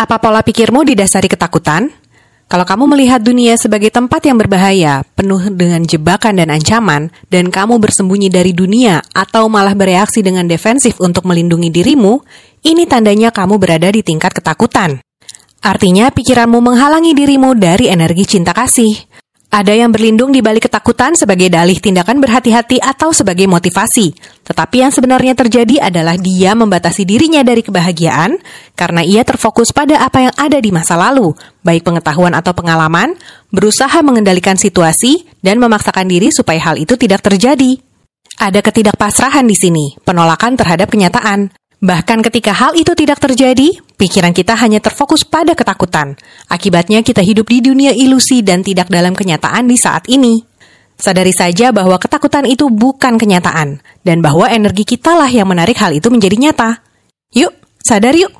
Apa pola pikirmu didasari ketakutan? Kalau kamu melihat dunia sebagai tempat yang berbahaya, penuh dengan jebakan dan ancaman, dan kamu bersembunyi dari dunia atau malah bereaksi dengan defensif untuk melindungi dirimu, ini tandanya kamu berada di tingkat ketakutan. Artinya pikiranmu menghalangi dirimu dari energi cinta kasih. Ada yang berlindung di balik ketakutan sebagai dalih tindakan berhati-hati atau sebagai motivasi. Tetapi yang sebenarnya terjadi adalah dia membatasi dirinya dari kebahagiaan karena ia terfokus pada apa yang ada di masa lalu, baik pengetahuan atau pengalaman, berusaha mengendalikan situasi, dan memaksakan diri supaya hal itu tidak terjadi. Ada ketidakpasrahan di sini, penolakan terhadap kenyataan. Bahkan ketika hal itu tidak terjadi, pikiran kita hanya terfokus pada ketakutan. Akibatnya kita hidup di dunia ilusi dan tidak dalam kenyataan di saat ini. Sadari saja bahwa ketakutan itu bukan kenyataan, dan bahwa energi kitalah yang menarik hal itu menjadi nyata. Yuk, sadar yuk!